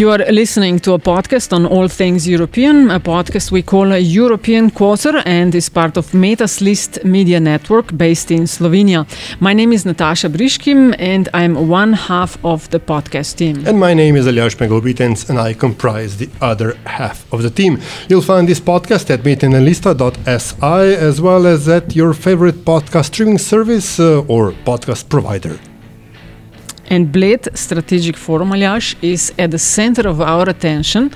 You are listening to a podcast on all things European, a podcast we call a European Quarter and is part of Meta's List Media Network based in Slovenia. My name is Nataša Briški and I'm one half of the podcast team. And my name is Aljaž Pengov Bitenc, and I comprise the other half of the team. You'll find this podcast at metinalista.si as well as at your favorite podcast streaming service uh, or podcast provider. And Bled Strategic Forum, Aljaž, is at the center of our attention.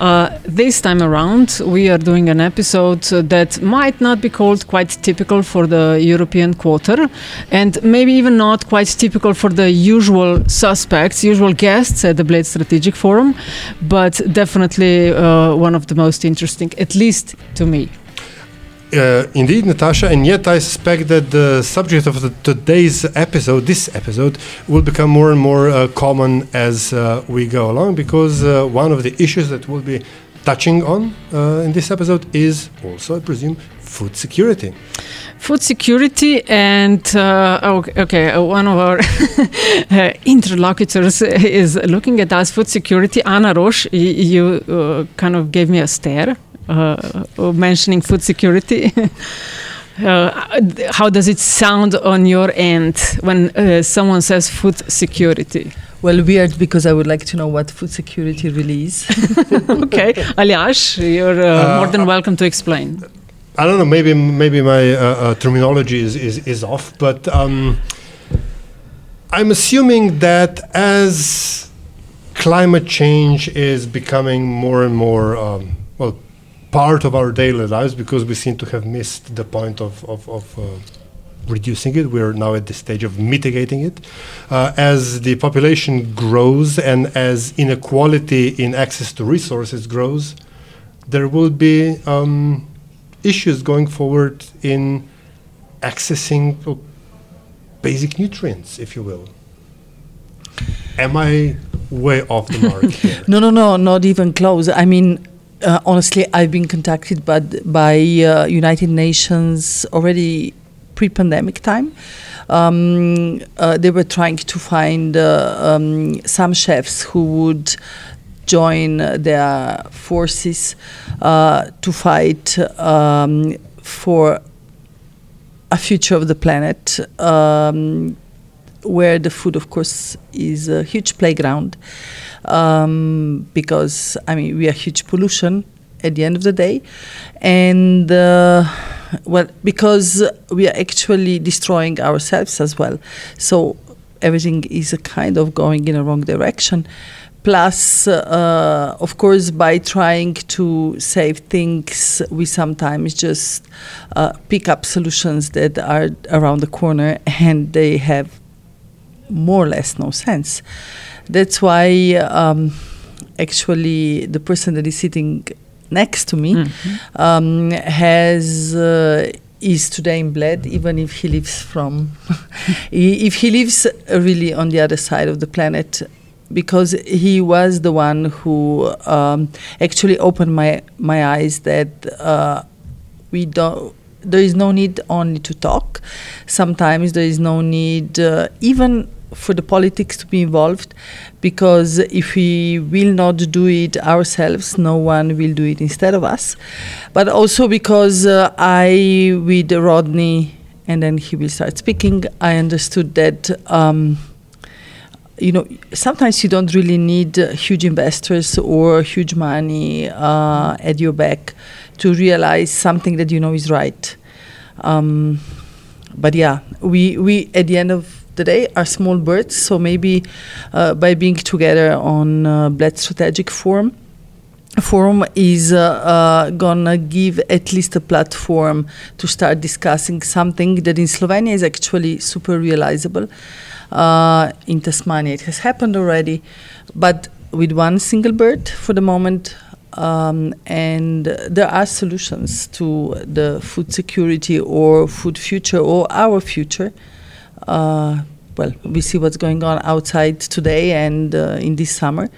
Uh, this time around, we are doing an episode that might not be called quite typical for the European quarter, and maybe even not quite typical for the usual suspects, usual guests at the Bled Strategic Forum, but definitely uh, one of the most interesting, at least to me. Uh, indeed, Nataša, and yet I suspect that the subject of the, today's episode, this episode, will become more and more uh, common as uh, we go along because uh, one of the issues that we'll be touching on uh, in this episode is also, I presume, food security. Food security and uh, okay, okay, one of our interlocutors is looking at us. Food security, Ana Roš. You kind of gave me a stare mentioning food security. Uh, how does it sound on your end when uh, someone says food security? Well, weird because I would like to know what food security really is. okay, Aljaž, you're uh, Uh, more than welcome to explain. I don't know. Maybe maybe my uh, uh, terminology is, is, is off, but um, I'm assuming that as climate change is becoming more and more um, well part of our daily lives, because we seem to have missed the point of of, of uh, reducing it. We're now at the stage of mitigating it. Uh, as the population grows and as inequality in access to resources grows, there will be um, issues going forward in accessing basic nutrients, if you will. Am I way off the mark here? no, no, no, not even close. I mean, uh, honestly, I've been contacted by, by uh, United Nations already pre-pandemic time. Um, uh, they were trying to find uh, um, some chefs who would join their forces uh, to fight um, for a future of the planet um, where the food, of course, is a huge playground um, because I mean we are huge pollution at the end of the day, and uh, well because we are actually destroying ourselves as well. So everything is a kind of going in a wrong direction. Plus, uh, of course, by trying to save things, we sometimes just uh, pick up solutions that are around the corner and they have more or less no sense. That's why um, actually the person that is sitting next to me um, has uh, is today in Bled, even if he lives from if he lives really on the other side of the planet. Because he was the one who um, actually opened my my eyes that uh, we don't there is no need only to talk. Sometimes there is no need uh, even for the politics to be involved, because if we will not do it ourselves, no one will do it instead of us. But also because uh, I, with Rodney, and then he will start speaking, I understood that. Um, you know, sometimes you don't really need uh, huge investors or huge money uh, at your back to realize something that you know is right. Um, but yeah, we, we at the end of the day are small birds, so maybe uh, by being together on uh, Bled Strategic Forum, forum is uh, uh, gonna give at least a platform to start discussing something that in Slovenia is actually super realizable. uh, in Tasmania. It has happened already, but with one single bird for the moment. Um, and there are solutions to the food security or food future or our future. Uh, well, we see what's going on outside today and uh, in this summer.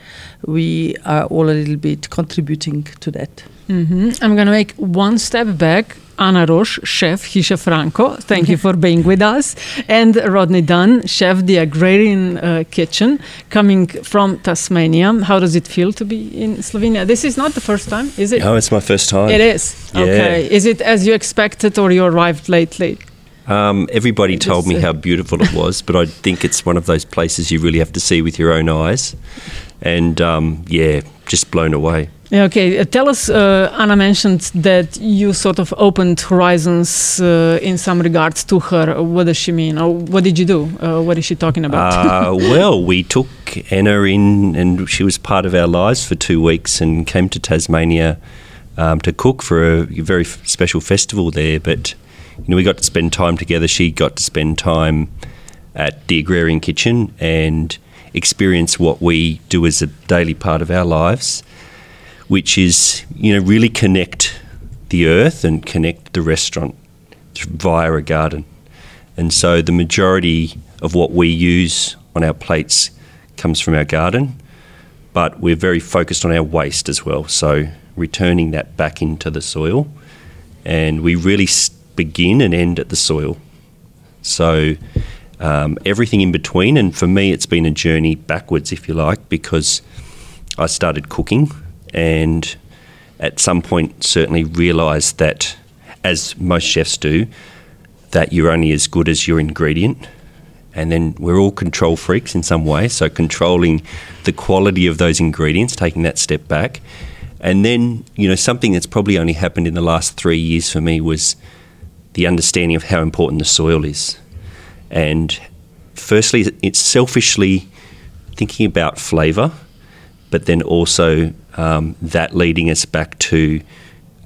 We are all a little bit contributing to that. hmm I'm going to make one step back. Ana Roš, chef Hiša Franko, thank you for being with us. And Rodney Dunn, chef the Agrarian uh, Kitchen, coming from Tasmania. How does it feel to be in Slovenia? This is not the first time, is it? Oh, it's my first time. It is. Yeah. Okay. Is it as you expected or you arrived lately? Um, everybody told me how beautiful it was, but I think it's one of those places you really have to see with your own eyes. And um, yeah, just blown away. Okay, uh, tell us. Uh, Ana mentioned that you sort of opened horizons uh, in some regards to her. What does she mean? Or what did you do? Uh, what is she talking about? Uh, well, we took Ana in, and she was part of our lives for two weeks, and came to Tasmania um, to cook for a very f- special festival there. But you know, we got to spend time together. She got to spend time at the agrarian kitchen and experience what we do as a daily part of our lives, which is you know really connect the earth and connect the restaurant via a garden. And so the majority of what we use on our plates comes from our garden, but we're very focused on our waste as well. So returning that back into the soil, and we really s- begin and end at the soil. So um, everything in between, and for me, it's been a journey backwards, if you like, because I started cooking and at some point certainly realised that, as most chefs do, that you're only as good as your ingredient. And then we're all control freaks in some way, so controlling the quality of those ingredients, taking that step back. And then, you know, something that's probably only happened in the last three years for me was the understanding of how important the soil is. And firstly, it's selfishly thinking about flavour, but then also um, that leading us back to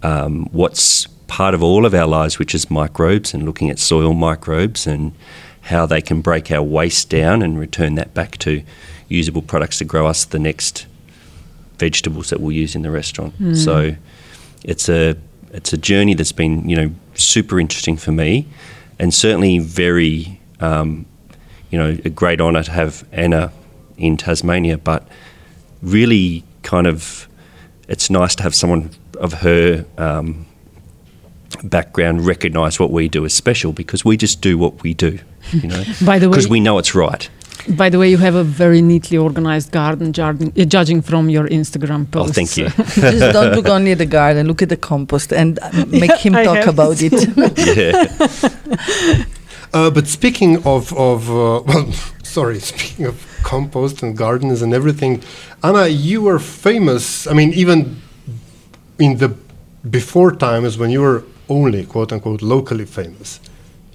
um, what's part of all of our lives, which is microbes and looking at soil microbes and how they can break our waste down and return that back to usable products to grow us the next vegetables that we'll use in the restaurant. So it's a it's a journey that's been you know super interesting for me, and certainly very um, you know a great honour to have Ana in Tasmania, but really kind of it's nice to have someone of her um, background recognise what we do as special because we just do what we do, you know, By the way, because we know it's right. By the way, you have a very neatly organized garden, jardin, uh, judging from your Instagram Oh, thank you. Just don't look only at the garden, look at the compost and uh, make him talk about it. yeah. Uh, but speaking of, of uh, well, sorry, speaking of compost and gardens and everything, Ana, you were famous. I mean, even in the before times when you were only quote unquote locally famous,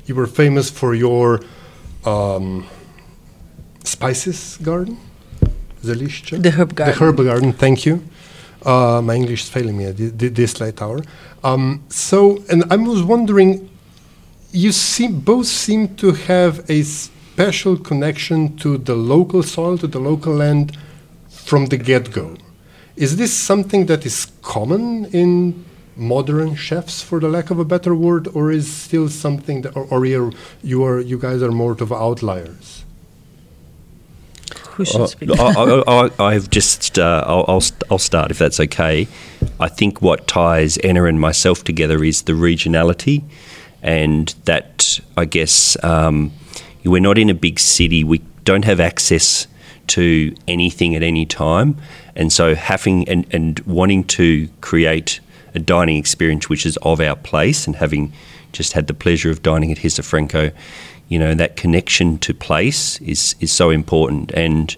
you were famous for your um, spices garden? The herb garden. The herb garden. Thank you. Uh, my English is failing me at thi- thi- this late hour. Um, so, and I was wondering, you seem both seem to have a special connection to the local soil, to the local land, from the get-go. Is this something that is common in modern chefs, for the lack of a better word, or is still something that, or, or you're, you are, you guys are more of outliers? Who should speak? I, I, I, I've just, uh, I'll, I'll, st- I'll start if that's okay. I think what ties Ana and myself together is the regionality, and that I guess um, we're not in a big city. We don't have access to anything at any time, and so having and, and wanting to create a dining experience which is of our place, and having just had the pleasure of dining at Hiša Franko, you know that connection to place is is so important, and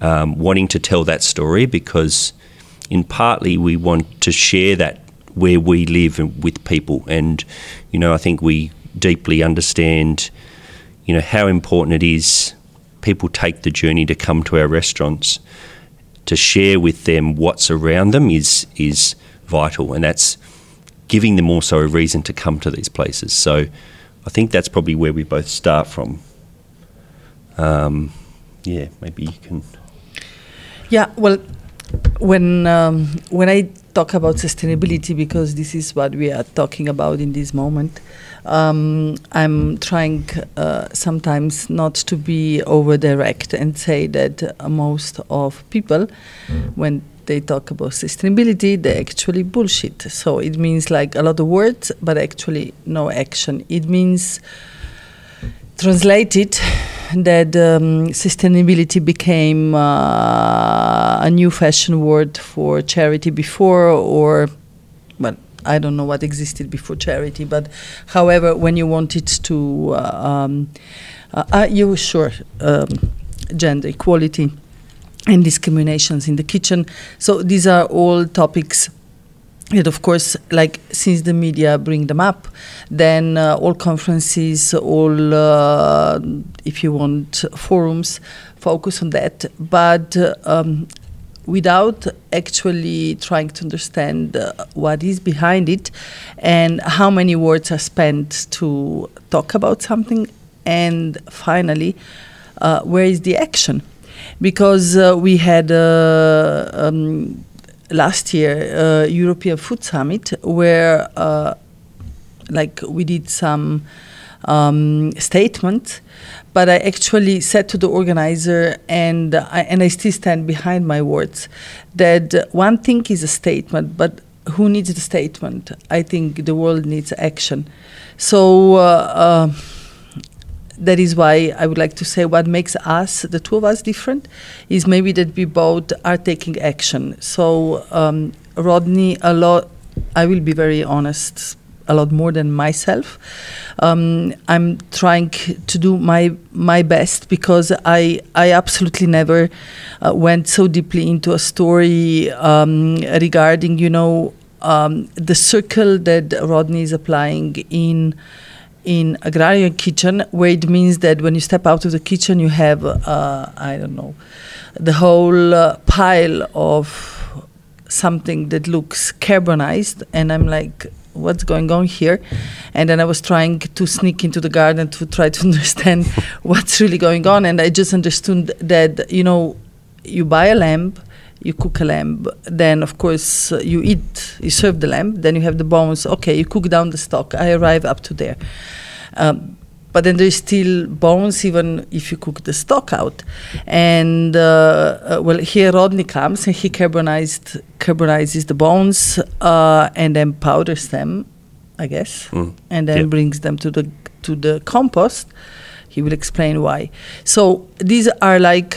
um, wanting to tell that story because, in partly, we want to share that where we live and with people, and you know I think we deeply understand, you know how important it is. People take the journey to come to our restaurants to share with them what's around them is is vital, and that's giving them also a reason to come to these places. So, I think that's probably where we both start from. Um, yeah, maybe you can. Yeah, well, when um, when I talk about sustainability, because this is what we are talking about in this moment, um, I'm trying uh, sometimes not to be over direct and say that most of people, when they talk about sustainability, they actually bullshit. So it means like a lot of words, but actually no action. It means translated that um, sustainability became uh, a new fashion word for charity before, or well, I don't know what existed before charity, but however, when you wanted to, uh, um, uh, uh, you sure um, gender equality and discriminations in the kitchen. So these are all topics that of course like since the media bring them up then uh, all conferences all uh, if you want forums focus on that. But um, without actually trying to understand uh, what is behind it and how many words are spent to talk about something. And finally uh, where is the action because uh, we had um, last year uh, European Food Summit where uh, like we did some um, statement but I actually said to the organizer and I, and I still stand behind my words that one thing is a statement but who needs the statement? I think the world needs action. So uh, that is why I would like to say what makes us, the two of us, different is maybe that we both are taking action. So, um, Rodney, a lot, I will be very honest, a lot more than myself. Um, I'm trying to do my my best because I I absolutely never uh, went so deeply into a story um, regarding you know um, the circle that Rodney is applying in in agrarian kitchen where it means that when you step out of the kitchen you have uh, i don't know the whole uh, pile of something that looks carbonized. And i'm like what's going on here? And then i was trying to sneak into the garden to try to understand what's really going on. And i just understood that you know you buy a lamb you cook a lamb then of course uh, you eat you serve the lamb then you have the bones okay you cook down the stock i arrive up to there um, but then there's still bones even if you cook the stock out and uh, uh, well here rodney comes and he carbonized carbonizes the bones uh, and then powders them i guess Mm. and then Yep. brings them to the to the compost he will explain why so these are like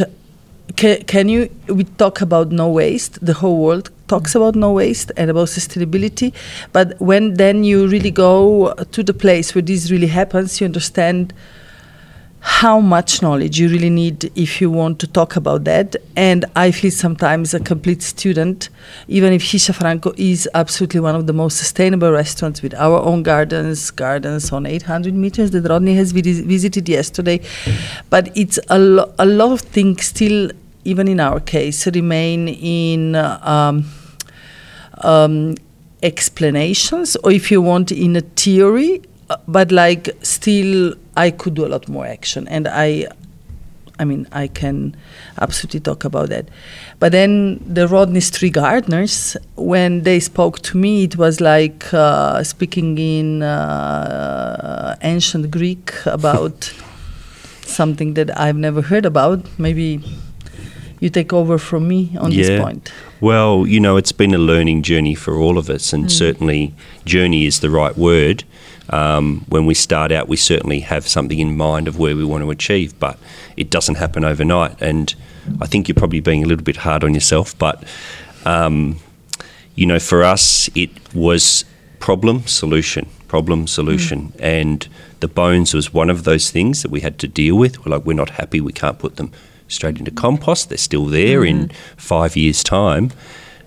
can, can you we talk about no waste. The whole world talks about no waste and about sustainability. But when then you really go to the place where this really happens you understand how much knowledge you really need if you want to talk about that. And i feel sometimes a complete student even if Hiša Franko is absolutely one of the most sustainable restaurants with our own gardens gardens on 800 meters that Rodney has vis- visited yesterday. But it's a, lo- a lot of things still even in our case remain in um, um, explanations or if you want in a theory uh, but like still i could do a lot more action and i i mean i can absolutely talk about that. But then the rodney street gardeners when they spoke to me it was like uh, speaking in uh, ancient greek about something that i've never heard about maybe you take over from me on this point Well, you know, it's been a learning journey for all of us, and certainly journey is the right word. Um, when we start out, we certainly have something in mind of where we want to achieve, but it doesn't happen overnight. And I think you're probably being a little bit hard on yourself, but um, you know, for us, it was problem solution, problem solution, and the bones was one of those things that we had to deal with. We're like, we're not happy, we can't put them straight into compost. They're still there in five years' time,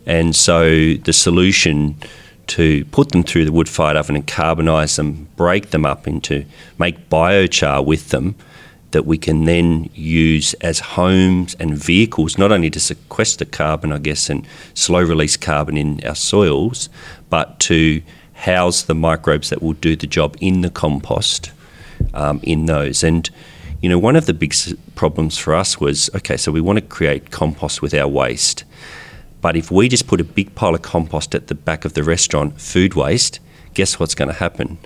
and so the solution to put them through the wood fired oven and carbonise them, break them up into make biochar with them that we can then use as homes and vehicles, not only to sequester carbon, I guess, and slow release carbon in our soils, but to house the microbes that will do the job in the compost um, in those. And, you know, one of the big problems for us was okay, so we want to create compost with our waste. But if we just put a big pile of compost at the back of the restaurant, food waste, guess what's going to happen?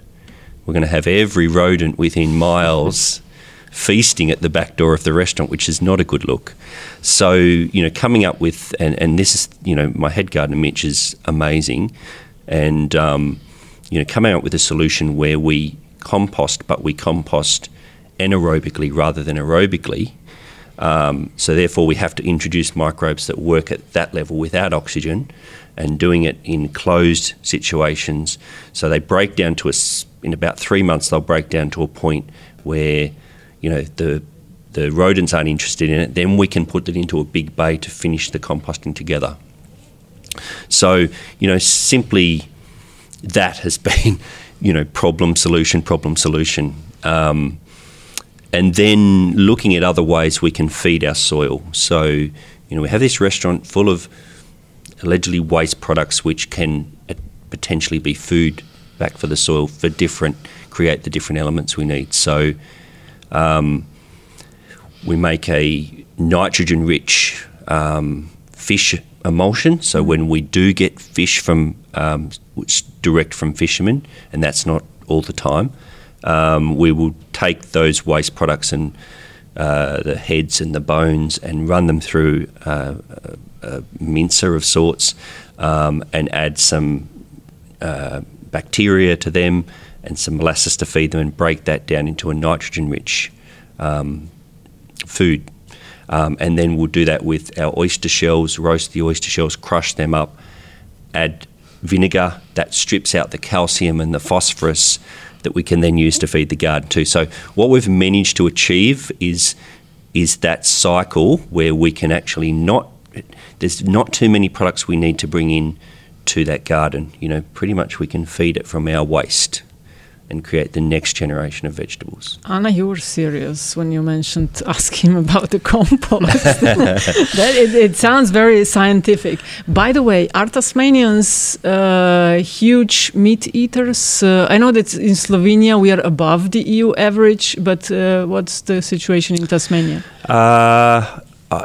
We're going to have every rodent within miles feasting at the back door of the restaurant, which is not a good look. So, you know, coming up with, and, and this is, you know, my head gardener Mitch is amazing. And, um, you know, coming up with a solution where we compost, but we compost anaerobically rather than aerobically. Um, so therefore, we have to introduce microbes that work at that level without oxygen, and doing it in closed situations. So they break down to us in about three months. They'll break down to a point where, you know, the the rodents aren't interested in it. Then we can put it into a big bay to finish the composting together. So you know, simply that has been, you know, problem solution, problem solution. Um, and then looking at other ways we can feed our soil. So, you know, we have this restaurant full of allegedly waste products which can potentially be food back for the soil for different, create the different elements we need. So, um, we make a nitrogen rich um, fish emulsion. So, when we do get fish from um, direct from fishermen, and that's not all the time, um, we will take those waste products and uh, the heads and the bones and run them through uh, a, a mincer of sorts um, and add some uh, bacteria to them and some molasses to feed them and break that down into a nitrogen rich um, food. Um, and then we'll do that with our oyster shells, roast the oyster shells, crush them up, add vinegar that strips out the calcium and the phosphorus that we can then use to feed the garden too. So what we've managed to achieve is is that cycle where we can actually not there's not too many products we need to bring in to that garden. You know, pretty much we can feed it from our waste and create the next generation of vegetables. Ana, you were serious when you mentioned asking him about the compost. that, it, it, sounds very scientific. By the way, are Tasmanians uh, huge meat eaters? Uh, I know that in Slovenia we are above the EU average, but uh, what's the situation in Tasmania? Uh,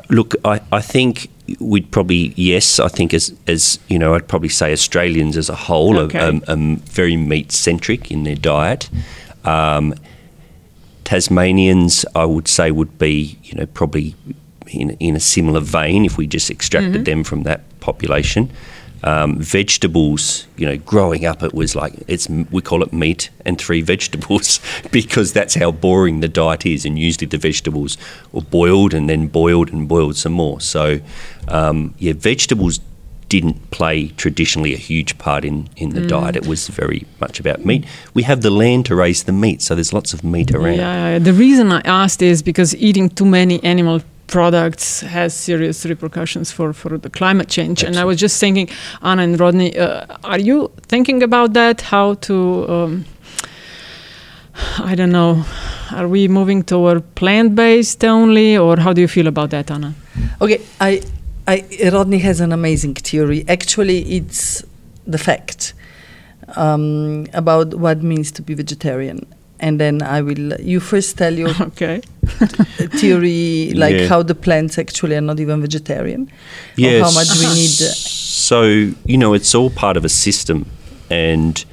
look, I, I think we'd probably yes. I think as as you know, I'd probably say Australians as a whole okay. are, are, are, very meat centric in their diet. Um, Tasmanians, I would say, would be you know probably in in a similar vein if we just extracted mm-hmm. them from that population. Um, vegetables, you know, growing up, it was like it's we call it meat and three vegetables because that's how boring the diet is. And usually the vegetables were boiled and then boiled and boiled some more. So, um, yeah, vegetables didn't play traditionally a huge part in, in the mm. diet. It was very much about meat. We have the land to raise the meat, so there's lots of meat around. Yeah, the reason I asked is because eating too many animal products has serious repercussions for, for the climate change. Absolutely. And I was just thinking, Ana and Rodney, uh, are you thinking about that? How to, um, I don't know, are we moving toward plant based only, or how do you feel about that, Ana? Okay, I, I, Rodney has an amazing theory. Actually, it's the fact um, about what means to be vegetarian and then I will. You first tell your okay. theory, like yeah. how the plants actually are not even vegetarian. Yes. how much we need. So you know, it's all part of a system, and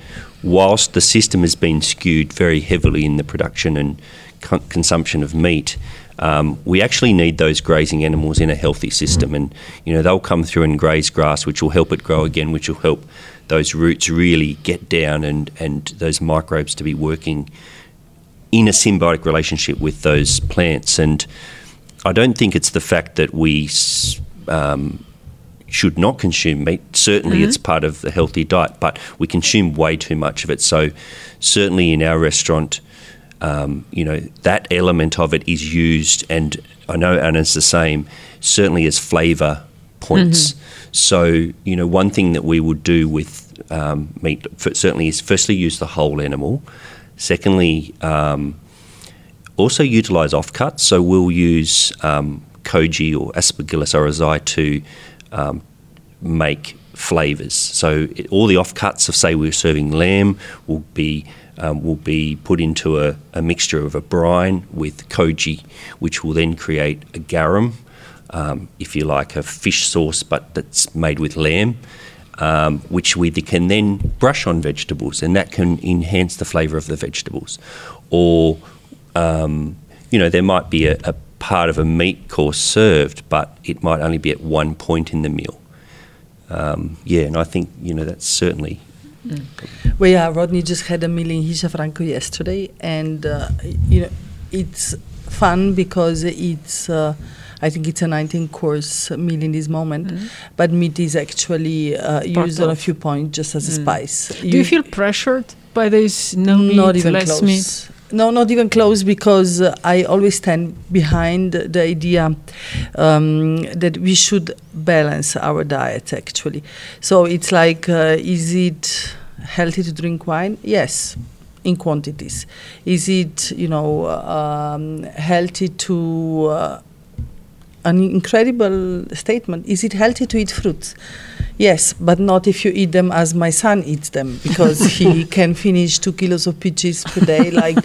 whilst the system has been skewed very heavily in the production and con- consumption of meat. Um, we actually need those grazing animals in a healthy system, and you know they'll come through and graze grass, which will help it grow again, which will help those roots really get down and, and those microbes to be working in a symbiotic relationship with those plants. And I don't think it's the fact that we um, should not consume meat. Certainly, mm-hmm. it's part of the healthy diet, but we consume way too much of it. So, certainly in our restaurant, um, you know, that element of it is used, and I know Ana's the same, certainly as flavour points. Mm-hmm. So, you know, one thing that we would do with um, meat certainly is firstly use the whole animal. Secondly, um, also utilise offcuts. So we'll use um, koji or Aspergillus oryzae to um, make flavours. So it, all the offcuts of, say, we're serving lamb will be um, will be put into a, a, mixture of a brine with koji, which will then create a garum, um, if you like, a fish sauce, but that's made with lamb. Um, which we can then brush on vegetables, and that can enhance the flavour of the vegetables. Or, um, you know, there might be a, a part of a meat course served, but it might only be at one point in the meal. Um, yeah, and I think you know that's certainly. Mm. Well, yeah, Rodney just had a meal in Hiša Franko yesterday, and uh, you know, it's fun because it's. Uh, I think it's a 19 course meal in this moment, mm. but meat is actually uh, used on a few points just as a mm. spice. Do you, you, feel pressured by this no meat, not even less close. meat? No, not even close, because uh, I always stand behind the idea um, that we should balance our diet, actually. So it's like, uh, is it healthy to drink wine? Yes, in quantities. Is it, you know, um, healthy to uh, an incredible statement. Is it healthy to eat fruits? Yes, but not if you eat them as my son eats them, because he can finish two kilos of peaches per day, like,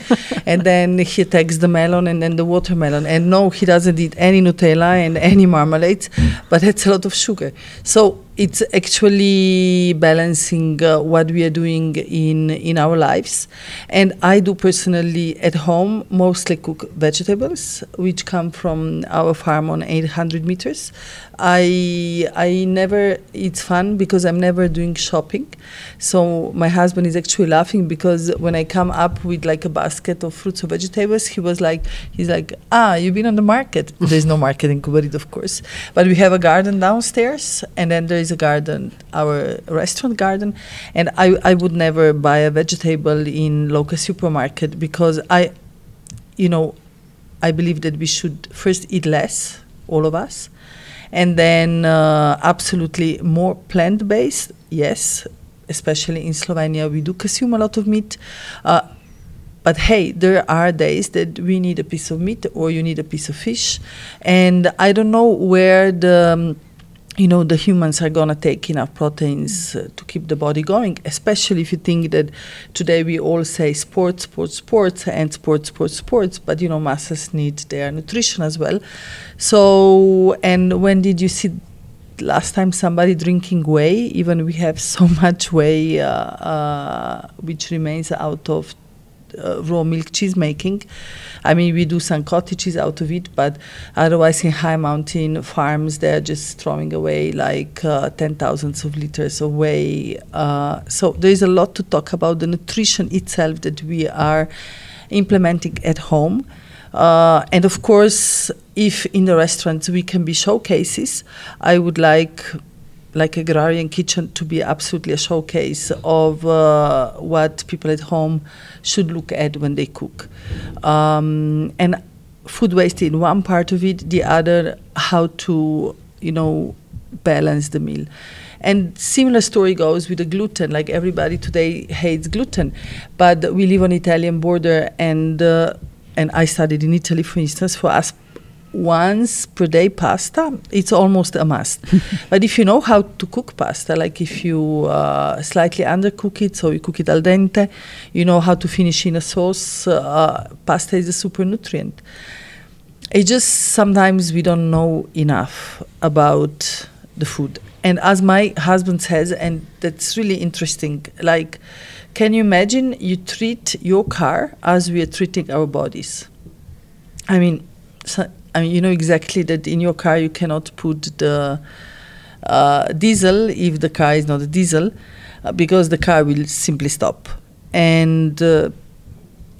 and then he takes the melon and then the watermelon. And no, he doesn't eat any Nutella and any marmalades, but it's a lot of sugar. So it's actually balancing uh, what we are doing in in our lives and i do personally at home mostly cook vegetables which come from our farm on 800 meters i i never it's fun because i'm never doing shopping. So my husband is actually laughing because when i come up with like a basket of fruits or vegetables he was like he's like ah you've been on the market. There's no market in Kobarid of course. But we have a garden downstairs and then there is a garden, our restaurant garden, and I, I would never buy a vegetable in local supermarket because I, you know, I believe that we should first eat less, all of us, and then uh, absolutely more plant based. Yes, especially in Slovenia, we do consume a lot of meat. Uh, but hey, there are days that we need a piece of meat or you need a piece of fish. And I don't know where the. Um, you know the humans are going to take enough proteins uh, to keep the body going especially if you think that today we all say sports sports sports and sports sports sports but you know masses need their nutrition as well. So and when did you see last time somebody drinking whey? Even we have so much whey uh, uh, which remains out of uh, raw milk cheese making. I mean, we do some cottages out of it, but otherwise, in high mountain farms, they're just throwing away like uh, ten thousands of liters whey. Uh, so there is a lot to talk about the nutrition itself that we are implementing at home. Uh, and of course, if in the restaurants we can be showcases, I would like like agrarian kitchen to be absolutely a showcase of uh, what people at home should look at when they cook. Um, and food waste in one part of it the other how to you know balance the meal. And similar story goes with the gluten. Like everybody today hates gluten but we live on italian border and uh, and i studied in italy for instance. For us once per day pasta, it's almost a must. but if you know how to cook pasta, like if you uh, slightly undercook it, so you cook it al dente, you know how to finish in a sauce, uh, pasta is a super nutrient. It just sometimes we don't know enough about the food. And as my husband says, and that's really interesting, like, can you imagine you treat your car as we are treating our bodies? I mean, so I mean, you know exactly that in your car you cannot put the uh, diesel if the car is not a diesel, uh, because the car will simply stop. And uh,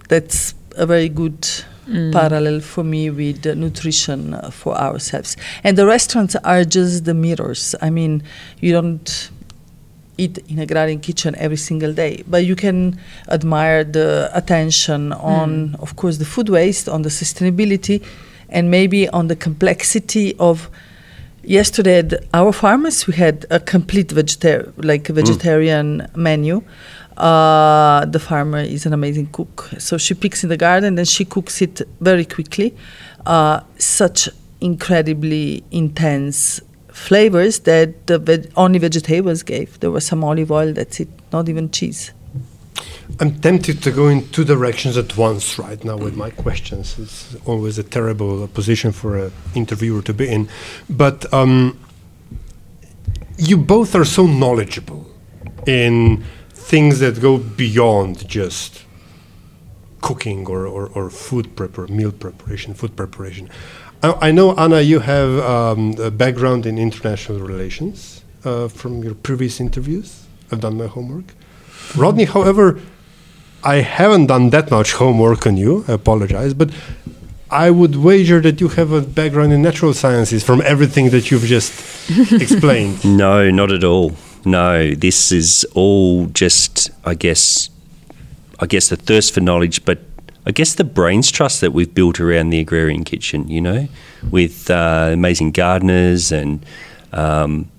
that's a very good mm. parallel for me with nutrition uh, for ourselves. And the restaurants are just the mirrors. I mean, you don't eat in a agrarian kitchen every single day but you can admire the attention on mm. of course the food waste on the sustainability and maybe on the complexity of yesterday at our farmers we had a complete vegetar- like a vegetarian mm. menu. Uh, the farmer is an amazing cook. So she picks in the garden and she cooks it very quickly. Uh, such incredibly intense flavors that the only vegetables gave. There was some olive oil that's it not even cheese I'm tempted to go in two directions at once right now with my questions. It's always a terrible position for an interviewer to be in. But um, you both are so knowledgeable in things that go beyond just cooking or, or, or food prepar meal preparation, food preparation. I, I know, Ana, you have um, a background in international relations uh, from your previous interviews. I've done my homework. Rodney, however, I haven't done that much homework on you. I apologize, but I would wager that you have a background in natural sciences from everything that you've just explained. No, not at all. No, this is all just, I guess, I guess the thirst for knowledge, but I guess the brains trust that we've built around the agrarian kitchen. You know, with uh, amazing gardeners and um,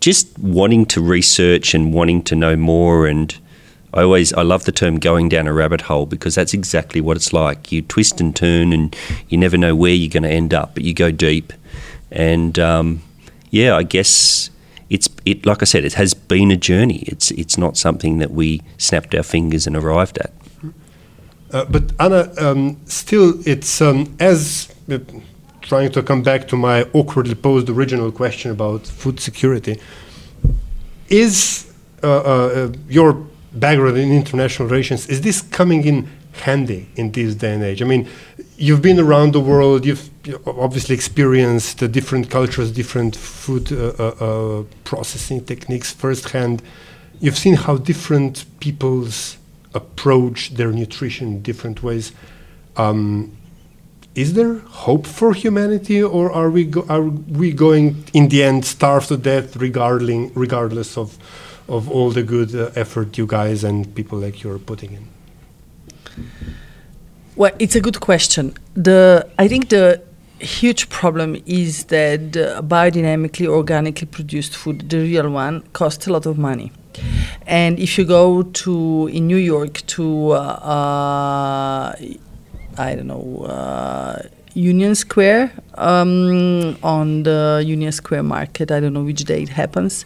just wanting to research and wanting to know more and I always I love the term going down a rabbit hole because that's exactly what it's like. You twist and turn, and you never know where you're going to end up, but you go deep. And um, yeah, I guess it's it. Like I said, it has been a journey. It's it's not something that we snapped our fingers and arrived at. Uh, but Ana, um, still, it's um, as uh, trying to come back to my awkwardly posed original question about food security. Is uh, uh your background in international relations, is this coming in handy in this day and age? I mean, you've been around the world, you've obviously experienced the different cultures, different food uh, uh, uh, processing techniques firsthand. You've seen how different people's approach their nutrition in different ways. Um, is there hope for humanity, or are we are we going in the end starve to death, regarding regardless of of all the good uh, effort you guys and people like you are putting in? Well, it's a good question. The I think the huge problem is that biodynamically, organically produced food, the real one, costs a lot of money. And if you go to in New York to uh, uh, I don't know uh, Union Square um, on the Union Square market, I don't know which day it happens.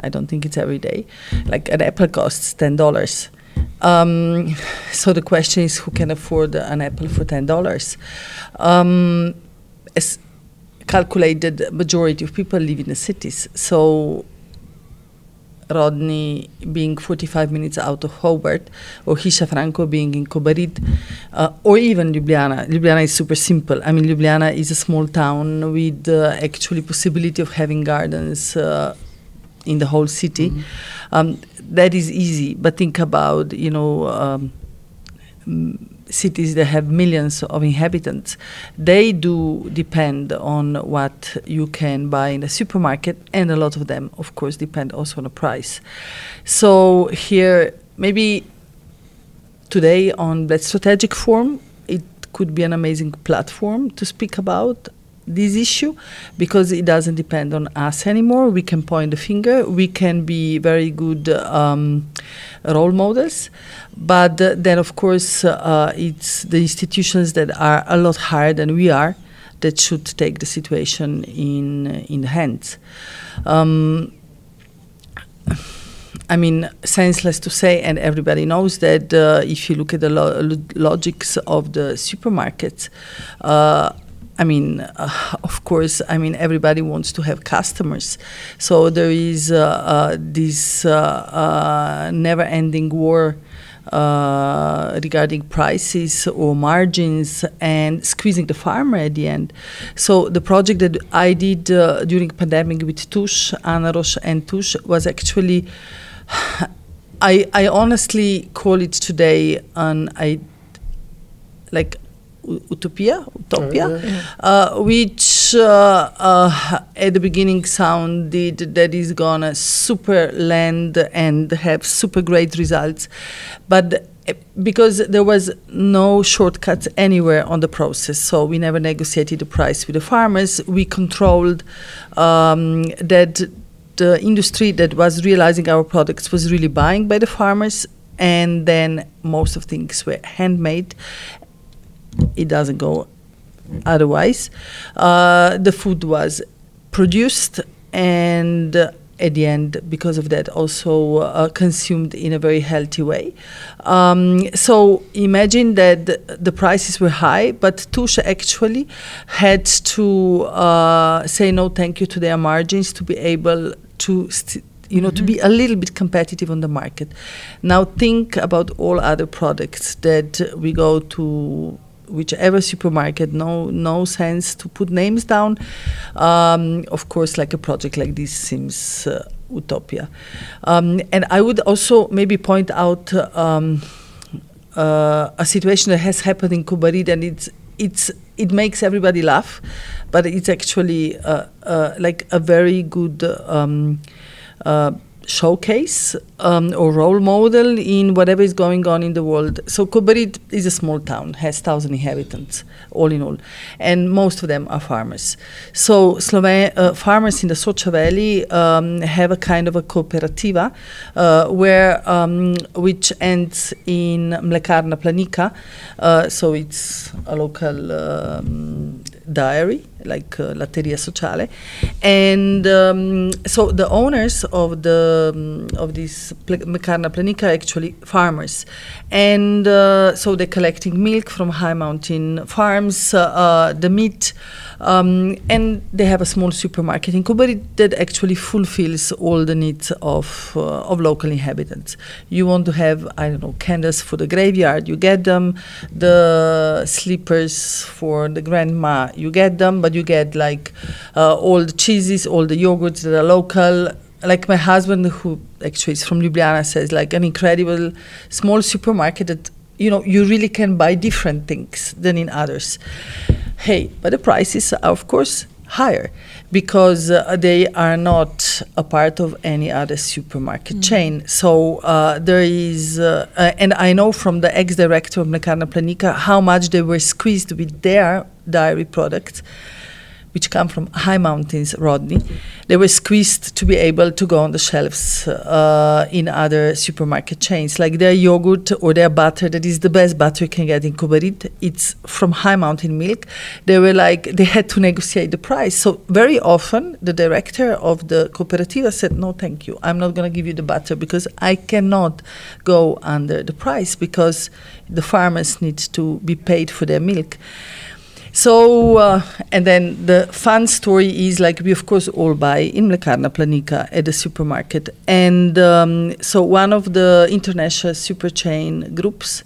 I don't think it's every day. Like an apple costs ten dollars. Um, so the question is, who can afford an apple for ten dollars? Um, as calculated, majority of people live in the cities. So Rodney being 45 minutes out of Hobart, or Hiša Franko being in Kobarid, uh, or even Ljubljana. Ljubljana is super simple. I mean, Ljubljana is a small town with uh, actually possibility of having gardens uh, in the whole city. Mm-hmm. Um, that is easy, but think about you know um, cities that have millions of inhabitants. They do depend on what you can buy in the supermarket, and a lot of them, of course, depend also on the price. So here, maybe today on that strategic forum, it could be an amazing platform to speak about this issue because it doesn't depend on us anymore. We can point the finger, we can be very good um, role models, but uh, then, of course, uh, it's the institutions that are a lot higher than we are that should take the situation in, in hands. Um, I mean, senseless to say, and everybody knows that uh, if you look at the lo- logics of the supermarkets, uh, I mean, uh, of course, I mean, everybody wants to have customers. So there is uh, uh, this uh, uh, never ending war. Uh, regarding prices or margins and squeezing the farmer at the end. So the project that I did during pandemic with Tuš, Ana Roš and Tuš was actually, I, I honestly call it today an I like Utopia, Utopia, uh, which uh, uh, at the beginning sounded that is gonna super land and have super great results, but because there was no shortcuts anywhere on the process, so we never negotiated the price with the farmers. We controlled um, that the industry that was realizing our products was really buying by the farmers and then most of things were handmade it doesn't go otherwise. Uh, the food was produced and at the end, because of that, also uh, consumed in a very healthy way. Um, so imagine that the, prices were high, but Tusha actually had to uh, say no thank you to their margins to be able to. St- you know, to be a little bit competitive on the market. Now think about all other products that we go to whichever supermarket no no sense to put names down. Um, of course like a project like this seems uh, utopia. Um, and i would also maybe point out um, uh, a situation that has happened in Kobarid and it's it's it makes everybody laugh but it's actually uh, uh, like a very good um, uh, showcase um, or role model in whatever is going on in the world. So Kobarid is a small town, has thousand inhabitants, all in all, and most of them are farmers. So Sloven- uh, farmers in the Soča Valley um, have a kind of a cooperativa, uh, where um, which ends in Mlekarna Planika, uh, so it's a local um, diary like uh, Latteria Sociale, and um, so the owners of the um, of this pl- Mlekarna Planika actually farmers, and uh, so they're collecting milk from high mountain farms, uh, uh, the meat, um, and they have a small supermarket in Kobarid that actually fulfills all the needs of uh, of local inhabitants. You want to have I don't know candles for the graveyard, you get them. The slippers for the grandma, you get them, but you get like uh, all the cheeses, all the yogurts that are local. Like my husband, who actually is from Ljubljana, says like an incredible small supermarket that you know you really can buy different things than in others. Hey, but the prices are of course higher because uh, they are not a part of any other supermarket chain. So uh, there is, uh, uh, and I know from the ex-director of Mlekarna Planika how much they were squeezed with their dairy products which come from high mountains, Rodney. They were squeezed to be able to go on the shelves uh, in other supermarket chains, like their yogurt or their butter. That is the best butter you can get in Kobarid. It's from high mountain milk. They were like they had to negotiate the price. So very often the director of the cooperativa said, "No, thank you. I'm not going to give you the butter because I cannot go under the price because the farmers need to be paid for their milk." So, uh, and then the fun story is like we, of course, all buy in Mlekarna Planika at the supermarket. And um, so, one of the international super chain groups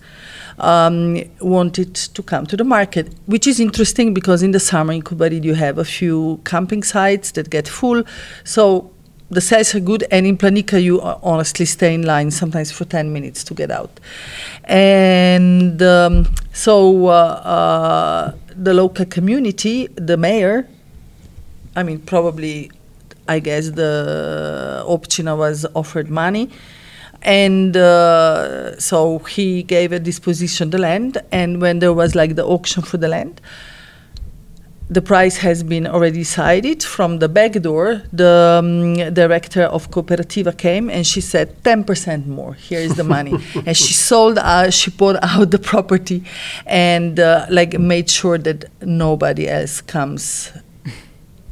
um, wanted to come to the market, which is interesting because in the summer in Kobarid you have a few camping sites that get full. So, the sales are good, and in Planika you uh, honestly stay in line sometimes for 10 minutes to get out. And um, so uh, uh, the local community, the mayor, I mean, probably, I guess the Občina was offered money. And uh, so he gave a disposition the land, and when there was like the auction for the land, the price has been already decided. From the back door, the um, director of Cooperativa came and she said, 10% more, here is the money. and she sold, uh, she bought out the property and uh, like made sure that nobody else comes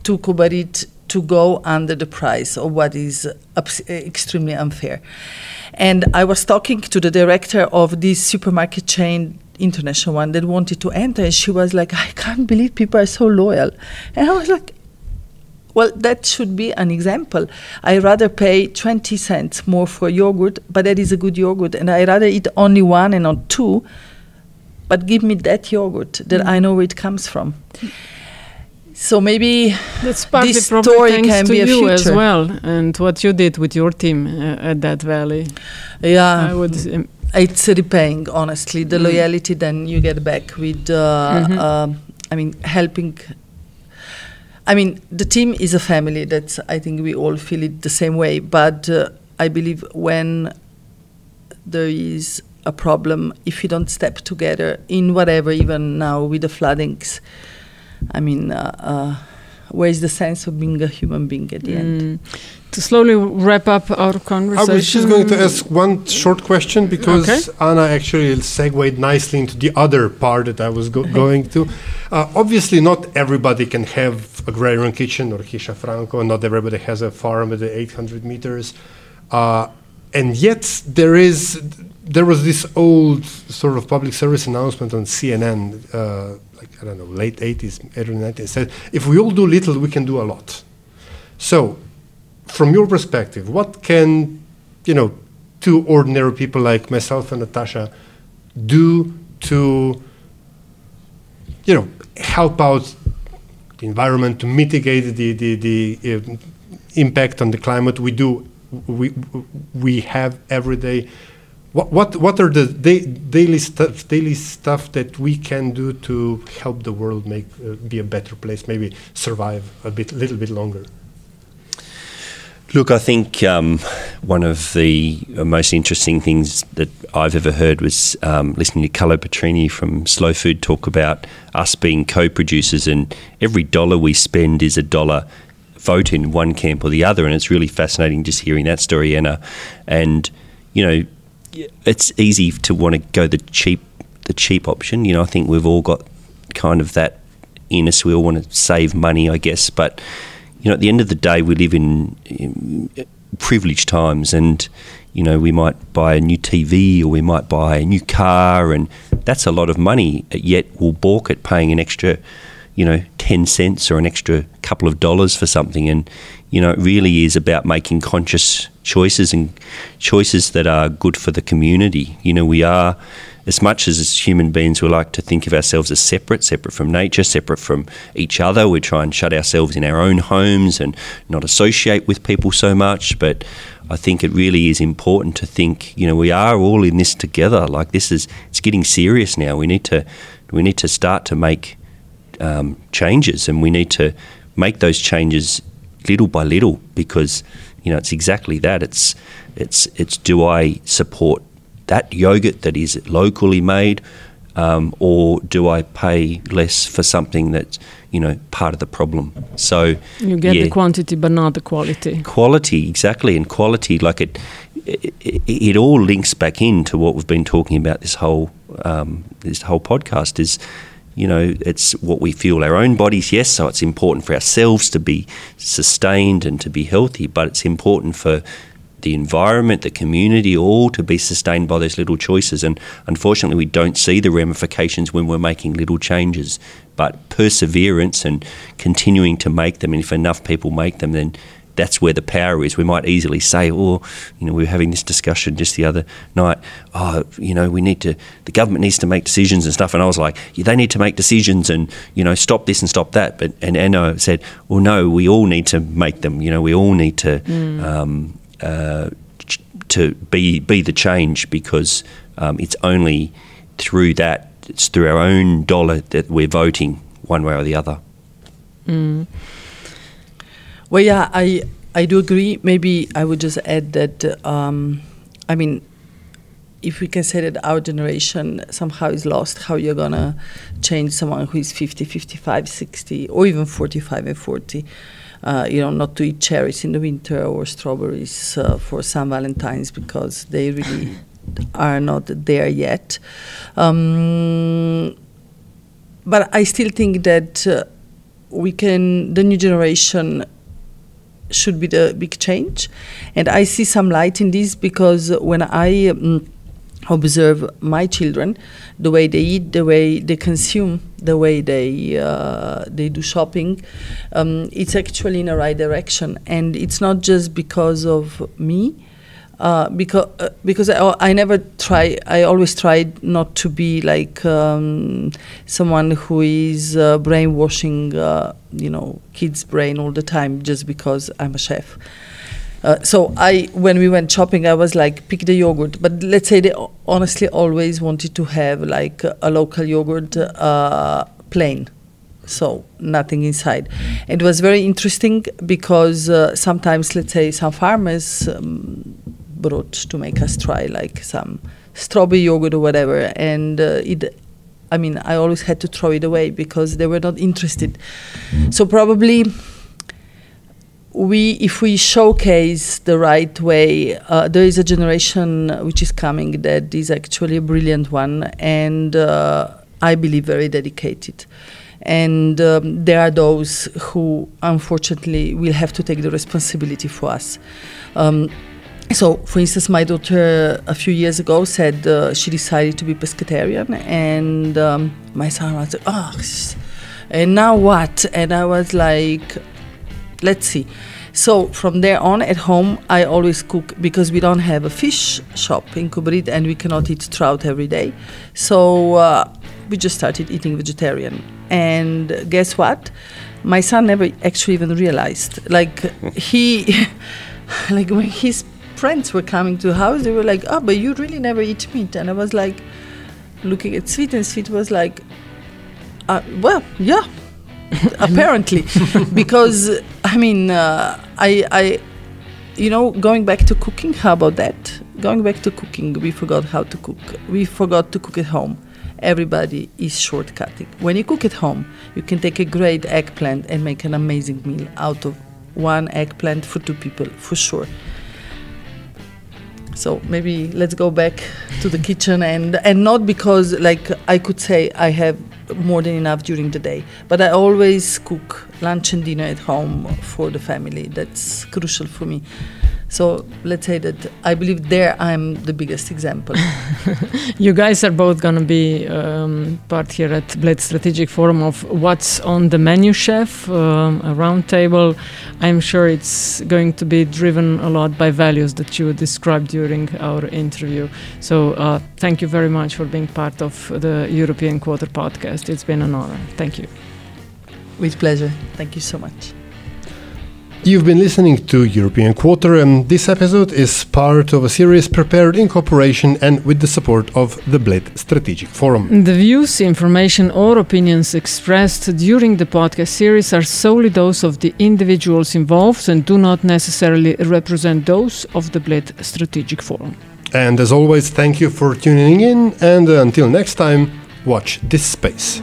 to Kobarid to go under the price of what is extremely unfair. And I was talking to the director of this supermarket chain international one that wanted to enter and she was like i can't believe people are so loyal and i was like well that should be an example i rather pay 20 cents more for yogurt but that is a good yogurt and i rather eat only one and not two but give me that yogurt that i know where it comes from so maybe That's partly this story can to be a you as well, and what you did with your team uh, at that valley. yeah I would. Um, it's repaying honestly the Mm. loyalty then you get back with uh, Mhm. um, i mean helping i mean the team is a family that's i think we all feel it the same way but uh, i believe when there is a problem if you don't step together in whatever even now with the floodings i mean uh, uh, where is the sense of being a human being at the end? To slowly wrap up our I conversation. was just going to ask one short question because Okay. Ana actually segued nicely into the other part that I was go- going to. Uh, obviously, not everybody can have a agrarian kitchen or Hiša Franko, and not everybody has a farm at the 800 meters. Uh, and yet, there is there was this old sort of public service announcement on CNN, uh, like I don't know, late 80s, early 90s, said if we all do little, we can do a lot. So, from your perspective, what can you know two ordinary people like myself and Nataša do to you know help out the environment to mitigate the the, the uh, impact on the climate we do we we have every day what what what are the da- daily stuff daily stuff that we can do to help the world make uh, be a better place maybe survive a bit little bit longer Look, I think um, one of the most interesting things that I've ever heard was um, listening to Carlo Petrini from Slow Food talk about us being co-producers, and every dollar we spend is a dollar vote in one camp or the other, and it's really fascinating just hearing that story, Ana. And you know, it's easy to want to go the cheap, the cheap option. You know, I think we've all got kind of that in us. We all want to save money, I guess, but you know, at the end of the day, we live in, in uh, privileged times, and you know, we might buy a new TV or we might buy a new car, and that's a lot of money. Yet we'll balk at paying an extra, you know, ten cents or an extra couple of dollars for something, and you know, it really is about making conscious choices and choices that are good for the community. You know, we are as much as as human beings, we like to think of ourselves as separate, separate from nature, separate from each other. We try and shut ourselves in our own homes and not associate with people so much. But I think it really is important to think, you know, we are all in this together. Like this is, it's getting serious now. We need to, we need to start to make um, changes, and we need to make those changes little by little because, you know, it's exactly that. It's, it's, it's do I support that yogurt that is locally made, um, or do I pay less for something that's you know part of the problem? So you get yeah, the quantity but not the quality. quality exactly, and quality like it, it, it, all links back into what we've been talking about this whole um, this whole podcast is. You know, it's what we fuel our own bodies, yes. So it's important for ourselves to be sustained and to be healthy, but it's important for the environment, the community, all to be sustained by those little choices. And unfortunately, we don't see the ramifications when we're making little changes. But perseverance and continuing to make them, and if enough people make them, then that's where the power is. We might easily say, oh, you know, we were having this discussion just the other night. Oh, you know, we need to, the government needs to make decisions and stuff. And I was like, yeah, they need to make decisions and, you know, stop this and stop that. But, and Ana said, well, no, we all need to make them. You know, we all need to, um, uh, ch- to be be the change because um, it's only through that it's through our own dollar that we're voting one way or the other. Well, yeah, I I do agree. Maybe I would just add that. Um, I mean, if we can say that our generation somehow is lost, how you're gonna change someone who is 50, 55, 60, or even 45 and 40? Uh, you know, not to eat cherries in the winter or strawberries uh, for San Valentine's because they really are not there yet. Um, but I still think that uh, we can, the new generation should be the big change. And I see some light in this because when I um, observe my children, the way they eat, the way they consume, the way they uh, they do shopping, um, it's actually in the right direction. And it's not just because of me. Uh, because uh, because I, I never try I always tried not to be like um, someone who is uh, brainwashing uh, you know kids' brain all the time just because I'm a chef. Uh, so I, when we went shopping, I was like, pick the yogurt. But let's say they honestly always wanted to have like a, a local yogurt, uh, plain, so nothing inside. It was very interesting because uh, sometimes, let's say, some farmers um, brought to make us try like some strawberry yogurt or whatever, and uh, it I mean, I always had to throw it away because they were not interested. So probably we, if we showcase the right way, uh, there is a generation which is coming that is actually a brilliant one, and uh, I believe very dedicated. And um, there are those who, unfortunately, will have to take the responsibility for us. Um, so, for instance, my daughter a few years ago said uh, she decided to be pescatarian, and um, my son was like, "Oh, and now what?" And I was like, "Let's see." So from there on, at home, I always cook because we don't have a fish shop in Kobarid, and we cannot eat trout every day. So uh, we just started eating vegetarian. And guess what? My son never actually even realized. Like he, like when his friends were coming to the house, they were like, "Oh, but you really never eat meat." And I was like, looking at Svit, and Svit was like, uh, "Well, yeah, apparently," because I mean, uh, I, I, you know, going back to cooking. How about that? Going back to cooking, we forgot how to cook. We forgot to cook at home. Everybody is shortcutting. When you cook at home, you can take a great eggplant and make an amazing meal out of one eggplant for two people, for sure. So maybe let's go back to the kitchen and and not because like I could say I have more than enough during the day, but I always cook lunch and dinner at home for the family. That's crucial for me. So let's say that I believe there I'm the biggest example. you guys are both going to be um, part here at Bled Strategic Forum of what's on the menu chef, um, a roundtable. I'm sure it's going to be driven a lot by values that you described during our interview. So uh, thank you very much for being part of the European Quarter podcast. It's been an honor. Thank you. With pleasure. Thank you so much. You've been listening to European Quarter, and this episode is part of a series prepared in cooperation and with the support of the Bled Strategic Forum. The views, information, or opinions expressed during the podcast series are solely those of the individuals involved and do not necessarily represent those of the Bled Strategic Forum. And as always, thank you for tuning in, and until next time, watch this space.